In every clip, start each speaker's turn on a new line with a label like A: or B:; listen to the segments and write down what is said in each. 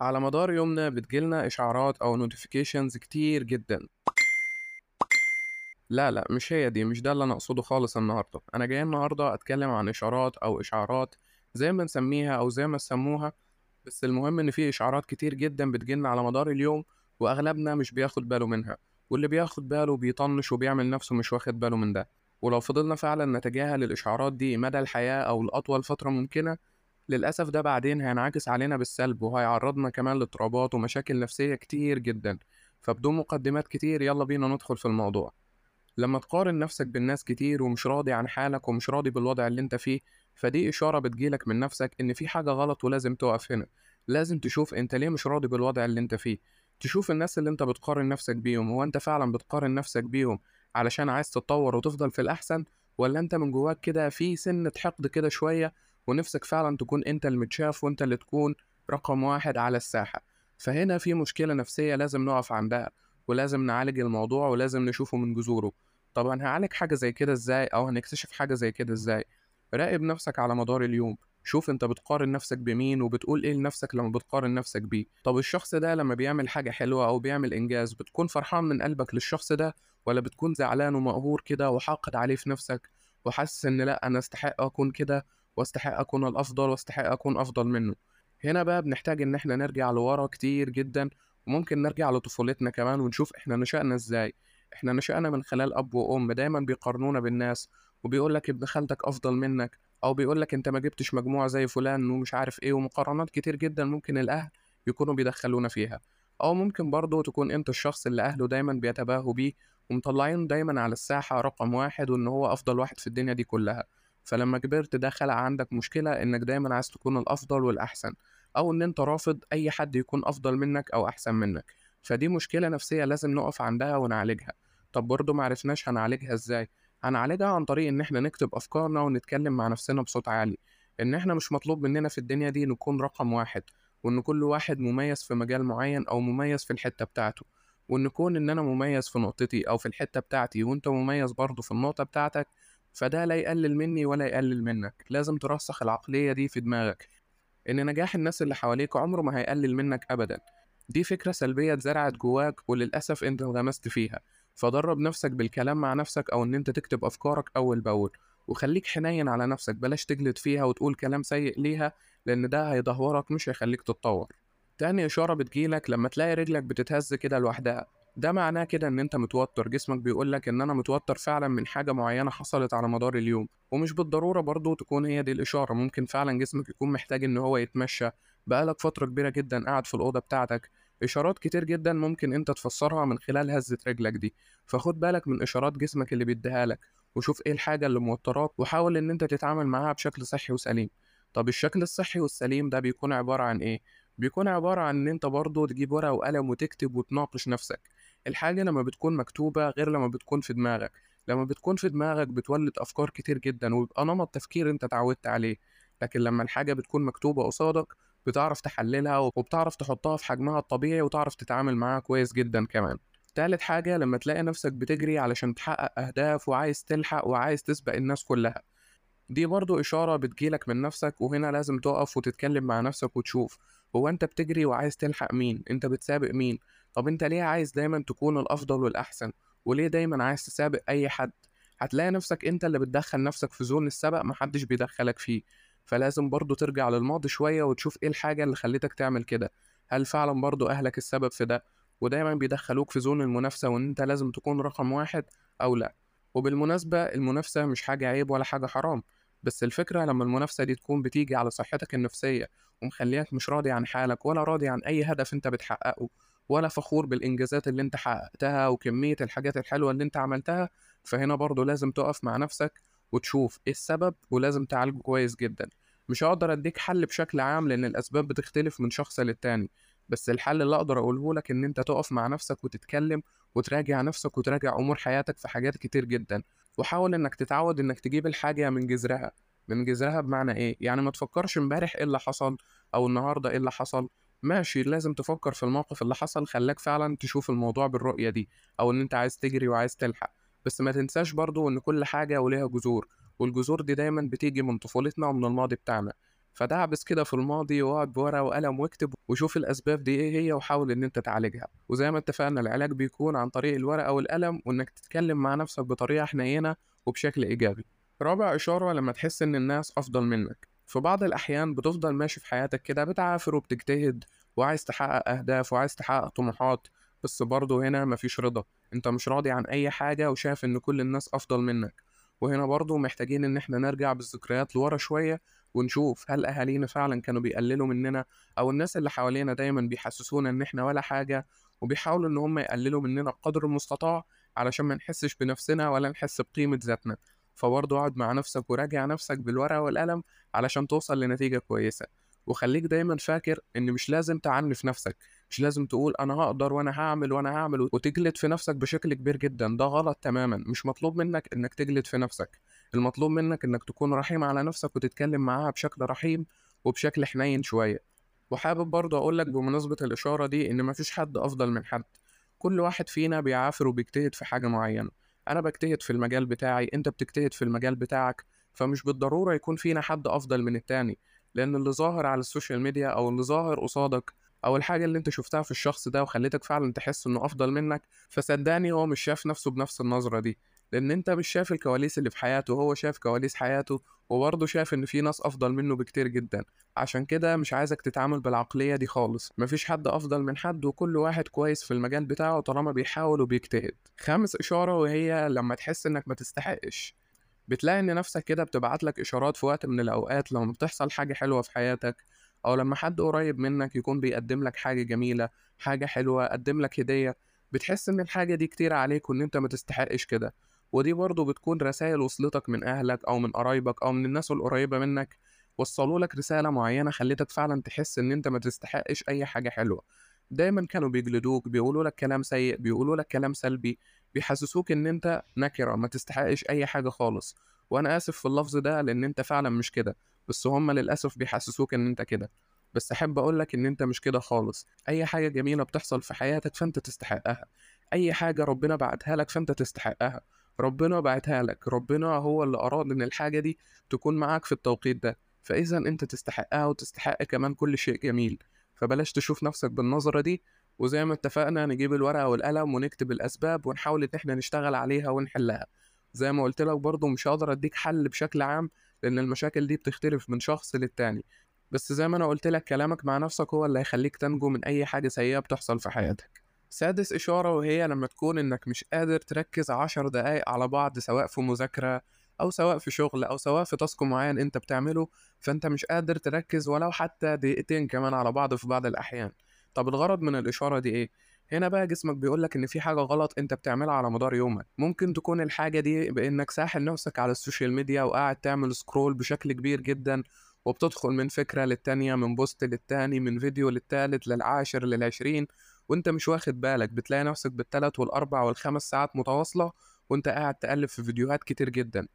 A: على مدار يومنا بتجيلنا إشعارات أو نوتيفيكيشنز كتير جدا. لا لا مش هي دي مش ده اللي أنا أقصده خالص النهاردة. أنا جاي النهاردة أتكلم عن إشارات أو إشعارات زي ما نسميها أو زي ما سموها بس المهم إن في إشعارات كتير جدا بتجيلنا على مدار اليوم وأغلبنا مش بياخد باله منها. واللي بياخد باله بيطنش وبيعمل نفسه مش واخد باله من ده. ولو فضلنا فعلا نتجاهل الإشعارات دي مدى الحياة أو لأطول فترة ممكنة للأسف ده بعدين هينعكس علينا بالسلب وهيعرضنا كمان لاضطرابات ومشاكل نفسية كتير جدا. فبدون مقدمات كتير يلا بينا ندخل في الموضوع. لما تقارن نفسك بالناس كتير ومش راضي عن حالك ومش راضي بالوضع اللي انت فيه فدي إشارة بتجيلك من نفسك إن في حاجة غلط ولازم تقف هنا. لازم تشوف أنت ليه مش راضي بالوضع اللي انت فيه. تشوف الناس اللي انت بتقارن نفسك بيهم هو انت فعلا بتقارن نفسك بيهم علشان عايز تتطور وتفضل في الأحسن ولا انت من جواك كده في سنة حقد كده شوية ونفسك فعلا تكون أنت المتشاف وأنت اللي تكون رقم واحد على الساحة. فهنا في مشكلة نفسية لازم نقف عندها ولازم نعالج الموضوع ولازم نشوفه من جذوره. طب هنعالج حاجة زي كده إزاي؟ أو هنكتشف حاجة زي كده إزاي؟ راقب نفسك على مدار اليوم. شوف أنت بتقارن نفسك بمين وبتقول إيه لنفسك لما بتقارن نفسك بيه. طب الشخص ده لما بيعمل حاجة حلوة أو بيعمل إنجاز بتكون فرحان من قلبك للشخص ده ولا بتكون زعلان ومقهور كده وحاقد عليه في نفسك وحاسس إن لأ أنا أستحق أكون كده؟ واستحق أكون الأفضل واستحق أكون أفضل منه. هنا بقى بنحتاج إن إحنا نرجع لورا كتير جدا وممكن نرجع لطفولتنا كمان ونشوف إحنا نشأنا إزاي. إحنا نشأنا من خلال أب وأم دايما بيقارنونا بالناس وبيقول لك ابن خالتك أفضل منك أو بيقول لك أنت ما جبتش مجموعة زي فلان ومش عارف إيه ومقارنات كتير جدا ممكن الأهل يكونوا بيدخلونا فيها. أو ممكن برضه تكون أنت الشخص اللي أهله دايما بيتباهوا بيه ومطلعين دايما على الساحة رقم واحد وإن هو أفضل واحد في الدنيا دي كلها. فلما كبرت ده خلق عندك مشكلة إنك دايما عايز تكون الأفضل والأحسن أو إن أنت رافض أي حد يكون أفضل منك أو أحسن منك. فدي مشكلة نفسية لازم نقف عندها ونعالجها. طب برضه معرفناش هنعالجها إزاي؟ هنعالجها عن طريق إن إحنا نكتب أفكارنا ونتكلم مع نفسنا بصوت عالي. إن إحنا مش مطلوب مننا في الدنيا دي نكون رقم واحد وإن كل واحد مميز في مجال معين أو مميز في الحتة بتاعته. وإن كون إن أنا مميز في نقطتي أو في الحتة بتاعتي وإنت مميز برضه في النقطة بتاعتك فده لا يقلل مني ولا يقلل منك. لازم ترسخ العقلية دي في دماغك إن نجاح الناس اللي حواليك عمره ما هيقلل منك أبدا. دي فكرة سلبية اتزرعت جواك وللأسف أنت انغمست فيها. فدرب نفسك بالكلام مع نفسك أو إن أنت تكتب أفكارك أول بأول وخليك حنين على نفسك بلاش تجلد فيها وتقول كلام سيء ليها لأن ده هيدهورك مش هيخليك تتطور. تاني إشارة بتجيلك لما تلاقي رجلك بتتهز كده لوحدها. ده معناه كده إن أنت متوتر. جسمك بيقولك إن أنا متوتر فعلا من حاجة معينة حصلت على مدار اليوم. ومش بالضرورة برضو تكون هي دي الإشارة. ممكن فعلا جسمك يكون محتاج إن هو يتمشى. بقالك فترة كبيرة جدا قاعد في الأوضة بتاعتك. إشارات كتير جدا ممكن أنت تفسرها من خلال هزة رجلك دي. فخد بالك من إشارات جسمك اللي بيديها لك. وشوف إيه الحاجة اللي موتراك وحاول إن أنت تتعامل معاها بشكل صحي وسليم. طب الشكل الصحي والسليم ده بيكون عبارة عن إيه؟ بيكون عبارة عن إن أنت برضه تجيب ورقة وقلم وتكتب وتناقش نفسك. الحاجة لما بتكون مكتوبة غير لما بتكون في دماغك. لما بتكون في دماغك بتولد أفكار كتير جدا ويبقى نمط تفكير أنت اتعودت عليه. لكن لما الحاجة بتكون مكتوبة قصادك بتعرف تحللها وبتعرف تحطها في حجمها الطبيعي وتعرف تتعامل معاها كويس جدا كمان. تالت حاجة لما تلاقي نفسك بتجري علشان تحقق أهداف وعايز تلحق وعايز تسبق الناس كلها. دي برضو إشارة بتجيلك من نفسك وهنا لازم تقف وتتكلم مع نفسك وتشوف هو أنت بتجري وعايز تلحق مين؟ أنت بتسابق مين؟ طب أنت ليه عايز دايما تكون الأفضل والأحسن؟ وليه دايما عايز تسابق أي حد؟ هتلاقي نفسك أنت اللي بتدخل نفسك في زون السبق محدش بيدخلك فيه. فلازم برضو ترجع للماضي شوية وتشوف إيه الحاجة اللي خلتك تعمل كده. هل فعلا برضو أهلك السبب في ده؟ ودايما بيدخلوك في زون المنافسة وإن أنت لازم تكون رقم واحد أو لأ. وبالمناسبة المنافسة مش حاجة عيب ولا حاجة حرام. بس الفكرة لما المنافسة دي تكون بتيجي على صحتك النفسية ومخليك مش راضي عن حالك ولا راضي عن أي هدف أنت بتحققه ولا فخور بالإنجازات اللي أنت حققتها وكمية الحاجات الحلوة اللي أنت عملتها فهنا برضو لازم تقف مع نفسك وتشوف إيه السبب ولازم تعالجه كويس جدا. مش هقدر أديك حل بشكل عام لأن الأسباب بتختلف من شخص للتاني بس الحل اللي أقدر أقوله لك إن أنت تقف مع نفسك وتتكلم وتراجع نفسك وتراجع أمور حياتك في حاجات كتير جدا وحاول إنك تتعود إنك تجيب الحاجة من جذرها. من جذرها بمعنى إيه؟ يعني ما تفكرش إمبارح إيه اللي حصل أو النهارده إيه اللي حصل ماشي لازم تفكر في الموقف اللي حصل خلاك فعلا تشوف الموضوع بالرؤية دي أو إن أنت عايز تجري وعايز تلحق. بس ما تنساش برضو إن كل حاجة وليها جذور والجذور دي دايما بتيجي من طفولتنا ومن الماضي بتاعنا. فدعبس كده في الماضي واقعد بورقة وقلم واكتب وشوف الأسباب دي إيه هي وحاول إن أنت تعالجها. وزي ما اتفقنا العلاج بيكون عن طريق الورقة والقلم وإنك تتكلم مع نفسك بطريقة حنينة وبشكل إيجابي. رابع إشارة لما تحس إن الناس أفضل منك. في بعض الأحيان بتفضل ماشي في حياتك كده بتعافر وبتجتهد وعايز تحقق أهداف وعايز تحقق طموحات بس برضه هنا مفيش رضا. أنت مش راضي عن أي حاجة وشايف إن كل الناس أفضل منك. وهنا برضه محتاجين إن إحنا نرجع بالذكريات لورا شوية ونشوف هل أهالينا فعلا كانوا بيقللوا مننا أو الناس اللي حوالينا دايما بيحسسونا إن إحنا ولا حاجة وبيحاولوا إن هم يقللوا مننا قدر المستطاع علشان ما نحسش بنفسنا ولا نحس بقيمة ذاتنا. فبرضه اقعد مع نفسك وراجع نفسك بالورقة والقلم علشان توصل لنتيجة كويسة. وخليك دايما فاكر إن مش لازم تعنف نفسك مش لازم تقول أنا هقدر وأنا هعمل وأنا هعمل وتجلد في نفسك بشكل كبير جدا. ده غلط تماما. مش مطلوب منك إنك تجلد في نفسك. المطلوب منك إنك تكون رحيم على نفسك وتتكلم معاها بشكل رحيم وبشكل حنين شوية. وحابب برضه أقولك بمناسبة الإشارة دي إن مفيش حد أفضل من حد. كل واحد فينا بيعافر وبيجتهد في حاجة معينة. أنا بجتهد في المجال بتاعي أنت بتجتهد في المجال بتاعك فمش بالضرورة يكون فينا حد أفضل من التاني. لأن اللي ظاهر على ال social media أو اللي ظاهر قصادك أو الحاجة اللي أنت شفتها في الشخص ده وخلتك فعلا تحس إنه أفضل منك فصدقني هو مش شايف نفسه بنفس النظرة دي. لأن أنت مش شايف الكواليس اللي في حياته وهو شايف كواليس حياته وبرضه شايف إن في ناس أفضل منه بكتير جدا. عشان كده مش عايزك تتعامل بالعقلية دي خالص. مفيش حد أفضل من حد وكل واحد كويس في المجال بتاعه طالما بيحاول وبيجتهد. خامس إشارة وهي لما تحس إنك ما تستحقش. بتلاقي إن نفسك كده بتبعت لك إشارات في وقت من الأوقات لما بتحصل حاجة حلوة في حياتك أو لما حد قريب منك يكون بيقدم لك حاجة جميلة حاجة حلوة قدم لك هدية. بتحس إن الحاجة دي كتير عليك وإن أنت ما تستحقش كده. ودي برضه بتكون رسائل وصلتك من أهلك أو من قرايبك أو من الناس القريبة منك وصلوا لك رسالة معينة خلتك فعلا تحس إن أنت ما تستحقش أي حاجة حلوة. دايما كانوا بيجلدوك بيقولوا لك كلام سيء بيقولوا لك كلام سلبي بيحسسوك إن أنت نكرة ما تستحقش أي حاجة خالص. وأنا آسف في اللفظ ده لأن أنت فعلا مش كده بس هما للأسف بيحسسوك إن أنت كده. بس أحب أقولك إن أنت مش كده خالص. أي حاجة جميلة بتحصل في حياتك فأنت تستحقها. أي حاجة ربنا بعتها لك فأنت تستحقها. ربنا بعتها لك ربنا هو اللي أراد إن الحاجة دي تكون معاك في التوقيت ده. فإذا أنت تستحقها وتستحق كمان كل شيء جميل. فبلاش تشوف نفسك بالنظرة دي وزي ما اتفقنا نجيب الورقة والقلم ونكتب الأسباب ونحاول إن إحنا نشتغل عليها ونحلها. زي ما قلت لك برضه مش هقدر أديك حل بشكل عام لأن المشاكل دي بتختلف من شخص للتاني. بس زي ما أنا قلت لك كلامك مع نفسك هو اللي هيخليك تنجو من أي حاجة سيئة بتحصل في حياتك. سادس إشارة وهي لما تكون إنك مش قادر تركز عشر دقايق على بعض سواء في مذاكرة أو سواء في شغل أو سواء في تاسك معين أنت بتعمله فأنت مش قادر تركز ولو حتى دقيقتين كمان على بعض في بعض الأحيان. طب الغرض من الإشارة دي إيه؟ هنا بقى جسمك بيقولك إن في حاجة غلط أنت بتعملها على مدار يومك. ممكن تكون الحاجة دي بإنك ساحل نفسك على ال social media وقاعد تعمل scroll بشكل كبير جدا وبتدخل من فكرة للتانية من post للتاني من فيديو للتالت للعاشر للعشرين. وأنت مش واخد بالك بتلاقي نفسك بالتلات والأربع والخمس ساعات متواصلة وأنت قاعد تقلب في فيديوهات كتير جدا.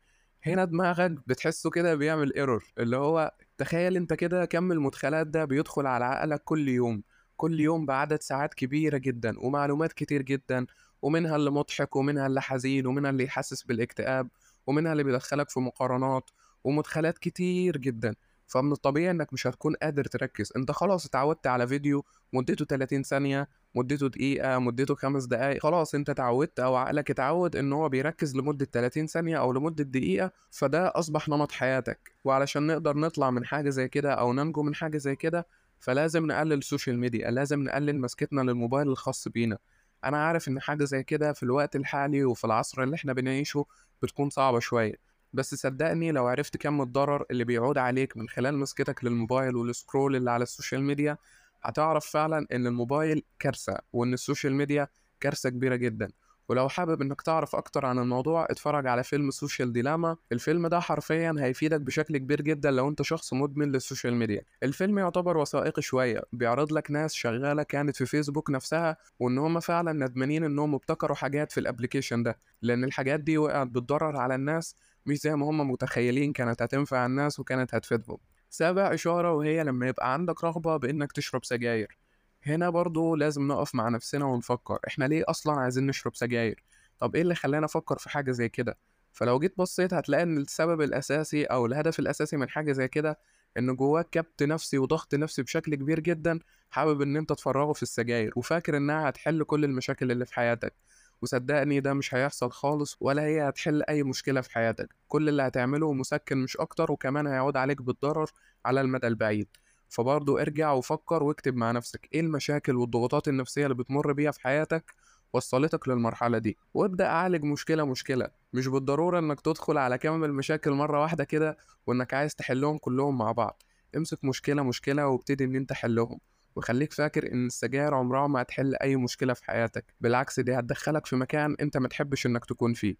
A: هنا دماغك بتحسه كده بيعمل ايرور اللي هو تخيل أنت كده كم المدخلات ده بيدخل على عقلك كل يوم كل يوم بعدد ساعات كبيرة جدا ومعلومات كتير جدا ومنها اللي مضحك ومنها اللي حزين ومنها اللي يحسس بالاكتئاب ومنها اللي بيدخلك في مقارنات ومدخلات كتير جدا. فمن الطبيعي إنك مش هتكون قادر تركز. أنت خلاص اتعودت على فيديو مدته 30 ثانية مدته دقيقة مدته خمس دقايق خلاص أنت اتعودت أو عقلك اتعود إن هو بيركز لمدة 30 ثانية أو لمدة دقيقة فده أصبح نمط حياتك. وعلشان نقدر نطلع من حاجة زي كده أو ننجو من حاجة زي كده فلازم نقلل ال social media لازم نقلل مسكتنا للموبايل الخاص بينا. أنا عارف إن حاجة زي كده في الوقت الحالي وفي العصر اللي إحنا بنعيشه بتكون صعبة شوية. بس صدقني لو عرفت كم الضرر اللي بيعود عليك من خلال مسكتك للموبايل وال scroll اللي على ال social media هتعرف فعلا إن الموبايل كارثة وإن ال social media كارثة كبيرة جدا. ولو حابب إنك تعرف أكتر عن الموضوع اتفرج على فيلم Social Dilemma. الفيلم ده حرفيا هيفيدك بشكل كبير جدا لو أنت شخص مدمن لل social media. الفيلم يعتبر وثائقي شوية بيعرض لك ناس شغالة كانت في فيسبوك نفسها وإن هم فعلا ندمانين إنهم ابتكروا حاجات في ال application ده. لأن الحاجات دي وقعت بتضرر على الناس مش زي ما هم متخيلين كانت هتنفع الناس وكانت هتفيدهم. سابع إشارة وهي لما يبقى عندك رغبة بإنك تشرب سجاير. هنا برضو لازم نقف مع نفسنا ونفكر إحنا ليه أصلا عايزين نشرب سجاير؟ طب إيه اللي خلانا أفكر في حاجة زي كده؟ فلو جيت بصيت هتلاقي إن السبب الأساسي أو الهدف الأساسي من حاجة زي كده إن جواك كبت نفسي وضغط نفسي بشكل كبير جدًا حابب إن أنت تفرّغه في السجاير، وفاكر إنها هتحل كل المشاكل اللي في حياتك، وصدّقني ده مش هيحصل خالص ولا هي هتحل أي مشكلة في حياتك، كل اللي هتعمله مسكن مش أكتر وكمان هيعود عليك بالضرر على المدى البعيد. فبرضه ارجع وفكر واكتب مع نفسك إيه المشاكل والضغوطات النفسية اللي بتمر بيها في حياتك وصلتك للمرحلة دي. وابدأ أعالج مشكلة مشكلة مش بالضرورة إنك تدخل على كم المشاكل مرة واحدة كده وإنك عايز تحلهم كلهم مع بعض. امسك مشكلة مشكلة وابتدي إن أنت حلهم. وخليك فاكر إن السجاير عمرها ما هتحل أي مشكلة في حياتك بالعكس دي هتدخلك في مكان أنت متحبش إنك تكون فيه.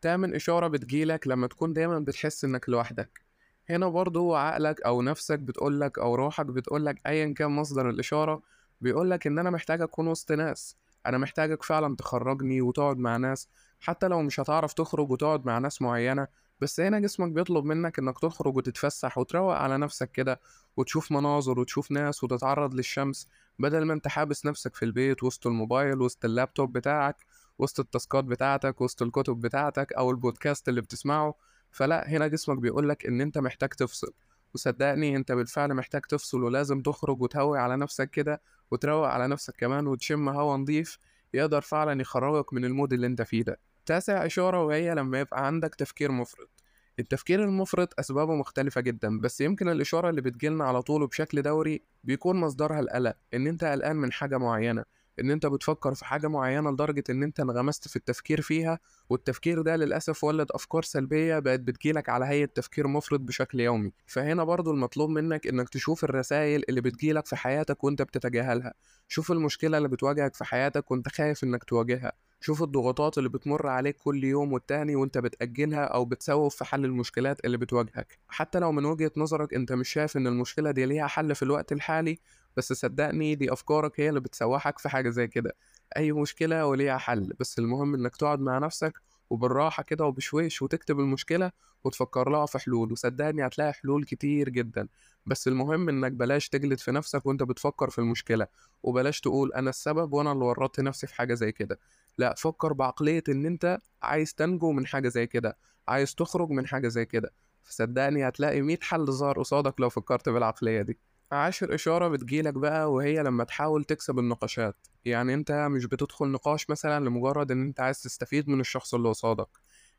A: تامن إشارة بتجيلك لما تكون دايما بتحس إنك لوحدك. هنا برضه عقلك أو نفسك بتقولك أو روحك بتقولك أيا كان مصدر الإشارة بيقولك إن أنا محتاج أكون وسط ناس. أنا محتاجك فعلا تخرجني وتقعد مع ناس حتى لو مش هتعرف تخرج وتقعد مع ناس معينة بس هنا جسمك بيطلب منك إنك تخرج وتتفسح وتروق على نفسك كده وتشوف مناظر وتشوف ناس وتتعرض للشمس بدل ما أنت حابس نفسك في البيت وسط الموبايل وسط اللابتوب بتاعك وسط التاسكات بتاعتك وسط الكتب بتاعتك أو البودكاست اللي بتسمعه. فلا هنا جسمك بيقولك إن أنت محتاج تفصل. وصدقني أنت بالفعل محتاج تفصل ولازم تخرج وتهوي على نفسك كده وتروق على نفسك كمان وتشم هوا نضيف يقدر فعلا يخرجك من ال mood اللي أنت فيه ده. تاسع إشارة وهي لما يبقى عندك تفكير مفرط. التفكير المفرط أسبابه مختلفة جدا بس يمكن الإشارة اللي بتجيلنا على طول وبشكل دوري بيكون مصدرها القلق إن أنت قلقان من حاجة معينة إن أنت بتفكر في حاجة معينة لدرجة إن أنت انغمست في التفكير فيها والتفكير ده للأسف ولد أفكار سلبية بقت بتجيلك على هيئة تفكير مفرط بشكل يومي. فهنا برضو المطلوب منك إنك تشوف الرسائل اللي بتجيلك في حياتك وأنت بتتجاهلها. شوف المشكلة اللي بتواجهك في حياتك وأنت خايف إنك تواجهها. شوف الضغوطات اللي بتمر عليك كل يوم والتاني وانت بتأجلها أو بتسوف في حل المشكلات اللي بتواجهك. حتى لو من وجهة نظرك أنت مش شايف إن المشكلة دي ليها حل في الوقت الحالي بس صدقني دي أفكارك هي اللي بتسوحك في حاجة زي كده. أي مشكلة وليها حل بس المهم إنك تقعد مع نفسك وبالراحة كده وبشويش وتكتب المشكلة وتفكر لها في حلول وصدقني هتلاقي حلول كتير جدا. بس المهم إنك بلاش تجلد في نفسك وإنت بتفكر في المشكلة وبلاش تقول أنا السبب وأنا اللي ورطت نفسي في حاجة زي كده. لأ فكر بعقلية إن أنت عايز تنجو من حاجة زي كده عايز تخرج من حاجة زي كده. فصدقني هتلاقي مية حل ظهر قصادك لو فكرت بالعقلية دي. عاشر إشارة بتجيلك بقى وهي لما تحاول تكسب النقاشات. يعني أنت مش بتدخل نقاش مثلا لمجرد إن أنت عايز تستفيد من الشخص اللي قصادك.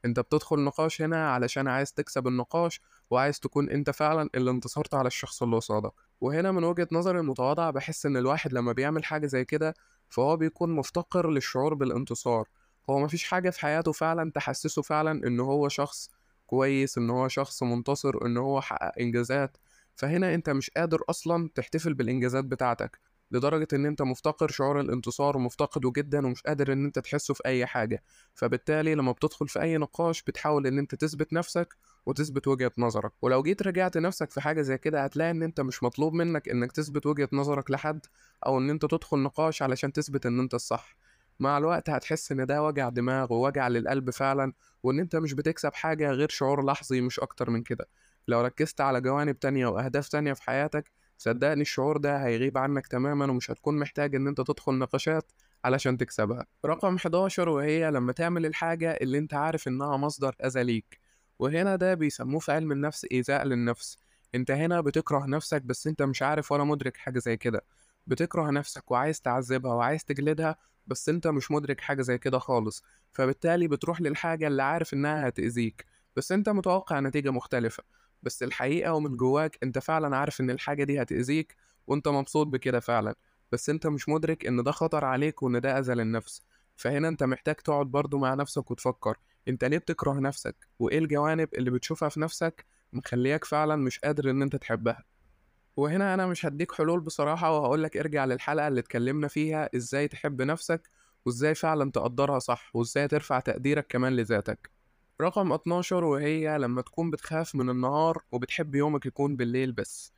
A: أنت بتدخل نقاش هنا علشان عايز تكسب النقاش وعايز تكون أنت فعلا اللي انتصرت على الشخص اللي قصادك. وهنا من وجهة نظري المتواضعة بحس إن الواحد لما بيعمل حاجة زي كده فهو بيكون مفتقر للشعور بالانتصار. هو مفيش حاجة في حياته فعلا تحسسه فعلا إن هو شخص كويس إن هو شخص منتصر إن هو حقق إنجازات. فهنا أنت مش قادر أصلا تحتفل بالإنجازات بتاعتك لدرجة إن أنت مفتقر شعور الانتصار ومفتقده جدا ومش قادر إن أنت تحسه في أي حاجة. فبالتالي لما بتدخل في أي نقاش بتحاول إن أنت تثبت نفسك وتثبت وجهة نظرك. ولو جيت رجعت نفسك في حاجة زي كده هتلاقي إن أنت مش مطلوب منك إنك تثبت وجهة نظرك لحد أو إن أنت تدخل نقاش علشان تثبت إن أنت الصح. مع الوقت هتحس إن ده وجع دماغ ووجع للقلب فعلا وإن أنت مش بتكسب حاجة غير شعور لحظي مش أكتر من كده. لو ركزت على جوانب تانية وأهداف تانية في حياتك صدقني الشعور ده هيغيب عنك تماما ومش هتكون محتاج إن أنت تدخل نقاشات علشان تكسبها. رقم 11 وهي لما تعمل الحاجة اللي أنت عارف إنها مصدر أذى ليك. وهنا ده بيسموه في علم النفس إيذاء للنفس. أنت هنا بتكره نفسك بس أنت مش عارف ولا مدرك حاجة زي كده. بتكره نفسك وعايز تعذبها وعايز تجلدها بس أنت مش مدرك حاجة زي كده خالص. فبالتالي بتروح للحاجة اللي عارف إنها هتأذيك بس أنت متوقع نتيجة مختلفة. بس الحقيقة ومن جواك أنت فعلا عارف إن الحاجة دي هتأذيك وأنت مبسوط بكده فعلا. بس أنت مش مدرك إن ده خطر عليك وإن ده أذى للنفس. فهنا أنت محتاج تقعد برضو مع نفسك وتفكر. أنت ليه بتكره نفسك؟ وإيه الجوانب اللي بتشوفها في نفسك مخلياك فعلا مش قادر إن أنت تحبها؟ وهنا أنا مش هديك حلول بصراحة وهقولك ارجع للحلقة اللي اتكلمنا فيها إزاي تحب نفسك وإزاي فعلا تقدرها صح وإزاي ترفع تقديرك كمان لذاتك. رقم 12 وهي لما تكون بتخاف من النهار وبتحب يومك يكون بالليل بس.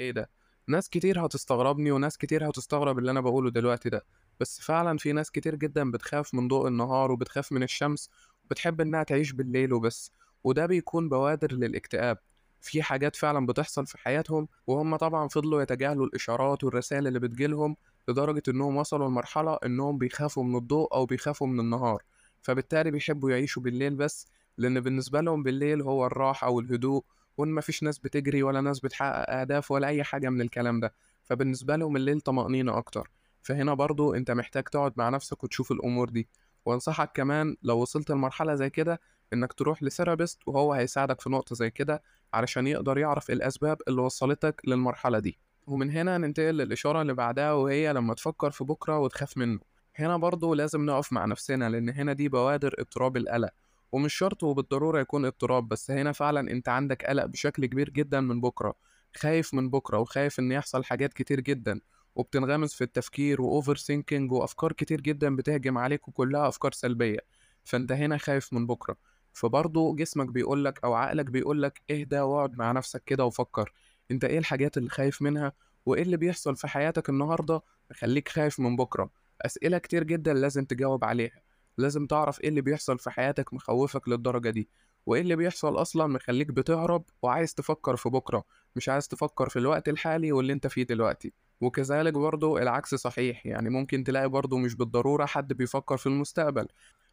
A: إيه ده؟ ناس كتير هتستغربني وناس كتير هتستغرب اللي أنا بقوله دلوقتي ده بس فعلا في ناس كتير جدا بتخاف من ضوء النهار وبتخاف من الشمس وبتحب إنها تعيش بالليل وبس وده بيكون بوادر للاكتئاب. في حاجات فعلا بتحصل في حياتهم وهم طبعا فضلوا يتجاهلوا الإشارات والرسائل اللي بتجيلهم لدرجة إنهم وصلوا لمرحلة إنهم بيخافوا من الضوء أو بيخافوا من النهار. فبالتالي بيحبوا يعيشوا بالليل بس لأن بالنسبة لهم بالليل هو الراحة والهدوء وإن مفيش ناس بتجري ولا ناس بتحقق أهداف ولا أي حاجة من الكلام ده. فبالنسبة لهم الليل طمأنينة أكتر. فهنا برضو أنت محتاج تقعد مع نفسك وتشوف الأمور دي. وأنصحك كمان لو وصلت لمرحلة زي كده إنك تروح لثيرابيست وهو هيساعدك في نقطة زي كده علشان يقدر يعرف الأسباب اللي وصلتك للمرحلة دي. ومن هنا ننتقل للإشارة اللي بعدها وهي لما تفكر في بكرة وتخاف منه. هنا برضو لازم نقف مع نفسنا لأن هنا دي بوادر اضطراب القلق. ومش شرط وبالضرورة يكون اضطراب بس هنا فعلا أنت عندك قلق بشكل كبير جدا من بكرة. خايف من بكرة وخايف إن يحصل حاجات كتير جدا. وبتنغمس في التفكير و overthinking وأفكار كتير جدا بتهجم عليك وكلها أفكار سلبية. فأنت هنا خايف من بكرة. فبرضه جسمك بيقولك أو عقلك بيقولك اهدى واقعد مع نفسك كده وفكر. أنت إيه الحاجات اللي خايف منها؟ وإيه اللي بيحصل في حياتك النهاردة مخليك خايف من بكرة؟ أسئلة كتير جدا لازم تجاوب عليها. لازم تعرف إيه اللي بيحصل في حياتك مخوفك للدرجة دي. وإيه اللي بيحصل أصلا مخليك بتهرب وعايز تفكر في بكرة مش عايز تفكر في الوقت الحالي واللي أنت فيه دلوقتي. وكذلك برضو العكس صحيح يعني ممكن تلاقي برضو مش بالضرورة حد بيفكر في المستقبل.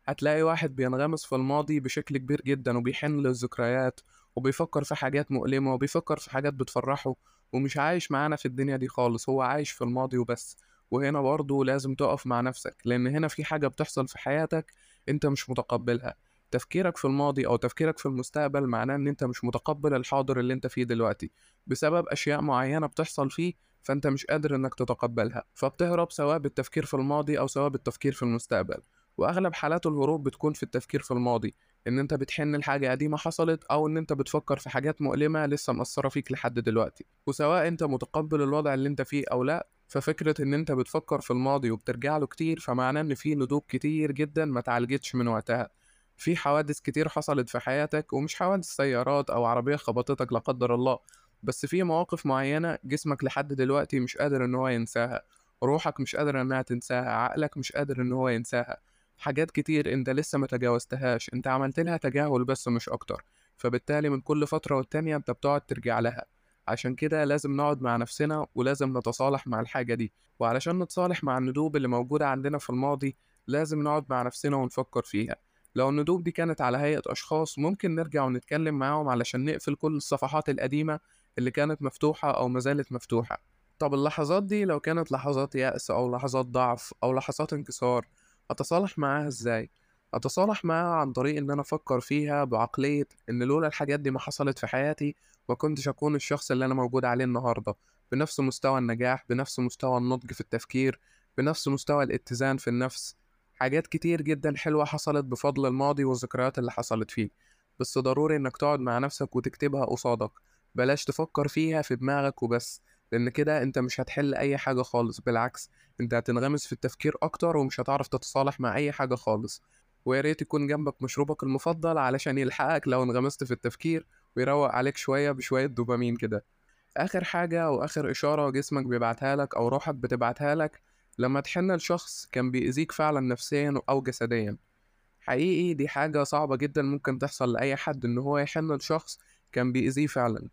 A: هتلاقي واحد بينغمس في الماضي بشكل كبير جدا وبيحن للذكريات وبيفكر في حاجات مؤلمة وبيفكر في حاجات بتفرحه ومش عايش معانا في الدنيا دي خالص هو عايش في الماضي وبس. وهنا برضه لازم تقف مع نفسك لأن هنا في حاجة بتحصل في حياتك أنت مش متقبلها. تفكيرك في الماضي أو تفكيرك في المستقبل معناه إن أنت مش متقبل الحاضر اللي أنت فيه دلوقتي. بسبب أشياء معينة بتحصل فيه فأنت مش قادر إنك تتقبلها فبتهرب سواء بالتفكير في الماضي أو سواء بالتفكير في المستقبل. وأغلب حالات الهروب بتكون في التفكير في الماضي إن أنت بتحن لحاجة قديمة حصلت أو إن أنت بتفكر في حاجات مؤلمة لسه مأثرة فيك لحد دلوقتي. وسواء أنت متقبل الوضع اللي أنت فيه أو لأ ففكرة إن أنت بتفكر في الماضي وبترجع له كتير فمعناه إن في ندوب كتير جدا ما اتعالجتش من وقتها. في حوادث كتير حصلت في حياتك ومش حوادث سيارات أو عربية خبطتك لا قدر الله. بس في مواقف معينة جسمك لحد دلوقتي مش قادر إن هو ينساها روحك مش قادر إنها تنساها عقلك مش قادر إن هو ينساها حاجات كتير أنت لسه ما تجاوزتهاش أنت عملت لها تجاهل بس مش أكتر فبالتالي من كل فترة والتانية أنت بتقعد ترجع لها. عشان كده لازم نقعد مع نفسنا ولازم نتصالح مع الحاجة دي وعلشان نتصالح مع الندوب اللي موجودة عندنا في الماضي لازم نقعد مع نفسنا ونفكر فيها. لو الندوب دي كانت على هيئة أشخاص ممكن نرجع ونتكلم معاهم علشان نقفل كل الصفحات القديمة اللي كانت مفتوحة أو مازالت مفتوحة. طب اللحظات دي لو كانت لحظات يأس أو لحظات ضعف أو لحظات انكسار أتصالح معاها إزاي؟ أتصالح معاها عن طريق إن أنا أفكر فيها بعقلية إن لولا الحاجات دي ما حصلت في حياتي ما كنتش أكون الشخص اللي أنا موجود عليه النهاردة. بنفس مستوى النجاح بنفس مستوى النضج في التفكير بنفس مستوى الاتزان في النفس. حاجات كتير جدا حلوة حصلت بفضل الماضي والذكريات اللي حصلت فيه. بس ضروري إنك تقعد مع نفسك وتكتبها قصادك. بلاش تفكر فيها في دماغك وبس لأن كده أنت مش هتحل أي حاجة خالص بالعكس أنت هتنغمس في التفكير أكتر ومش هتعرف تتصالح مع أي حاجة خالص. ويا ريت يكون جنبك مشروبك المفضل علشان يلحقك لو انغمست في التفكير ويروق عليك شوية بشوية دوبامين كده. آخر حاجة وآخر إشارة جسمك بيبعتها لك أو روحك بتبعتها لك لما تحن لشخص كان بيأذيك فعلا نفسيا أو جسديا. حقيقي دي حاجة صعبة جدا ممكن تحصل لأي حد إن هو يحن لشخص كان بيأذيه فعلا.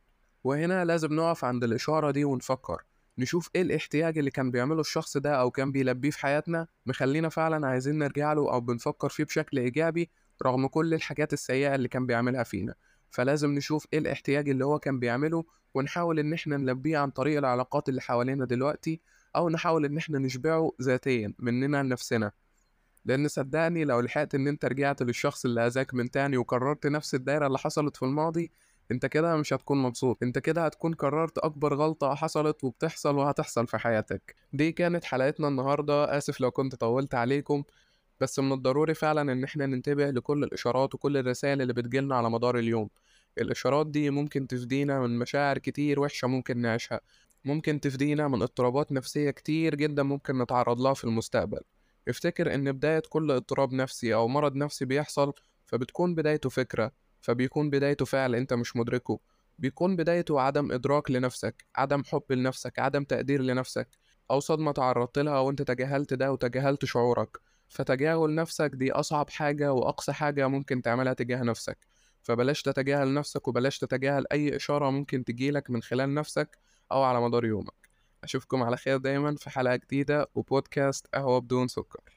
A: وهنا لازم نقف عند الإشارة دي ونفكر. نشوف إيه الاحتياج اللي كان بيعمله الشخص ده أو كان بيلبيه في حياتنا مخلينا فعلا عايزين نرجع له أو بنفكر فيه بشكل إيجابي رغم كل الحاجات السيئة اللي كان بيعملها فينا. فلازم نشوف إيه الاحتياج اللي هو كان بيعمله ونحاول إن إحنا نلبيه عن طريق العلاقات اللي حوالينا دلوقتي أو نحاول إن إحنا نشبعه ذاتيا مننا لنفسنا. لأن صدقني لو لحقت إن أنت رجعت للشخص اللي أذاك من تاني وكررت نفس الدايرة اللي حصلت في الماضي أنت كده مش هتكون مبسوط أنت كده هتكون قررت أكبر غلطة حصلت وبتحصل وهتحصل في حياتك. دي كانت حلقتنا النهاردة آسف لو كنت طولت عليكم بس من الضروري فعلا إن إحنا ننتبه لكل الإشارات وكل الرسائل اللي بتجيلنا على مدار اليوم. الإشارات دي ممكن تفدينا من مشاعر كتير وحشة ممكن نعيشها ممكن تفدينا من اضطرابات نفسية كتير جدا ممكن نتعرض لها في المستقبل. افتكر إن بداية كل اضطراب نفسي أو مرض نفسي بيحصل فبتكون بدايته فكرة. فبيكون بدايته فعل أنت مش مدركه. بيكون بدايته عدم إدراك لنفسك عدم حب لنفسك عدم تقدير لنفسك أو صدمة تعرضت لها وأنت تجاهلت ده وتجاهلت شعورك. فتجاهل نفسك دي أصعب حاجة وأقصى حاجة ممكن تعملها تجاه نفسك. فبلاش تتجاهل نفسك وبلاش تتجاهل أي إشارة ممكن تجيلك من خلال نفسك أو على مدار يومك. أشوفكم على خير دايما في حلقة جديدة وبودكاست قهوة بدون سكر.